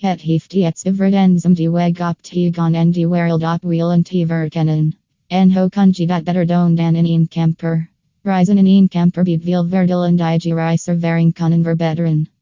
Het heeft iets verdenzem die weg op te en die wereld op wielen te verkennen. En ho kun dat better don dan in een camper? Reizen in een camper biedt veel verdelen die je reiservaring kunnen verbeteren.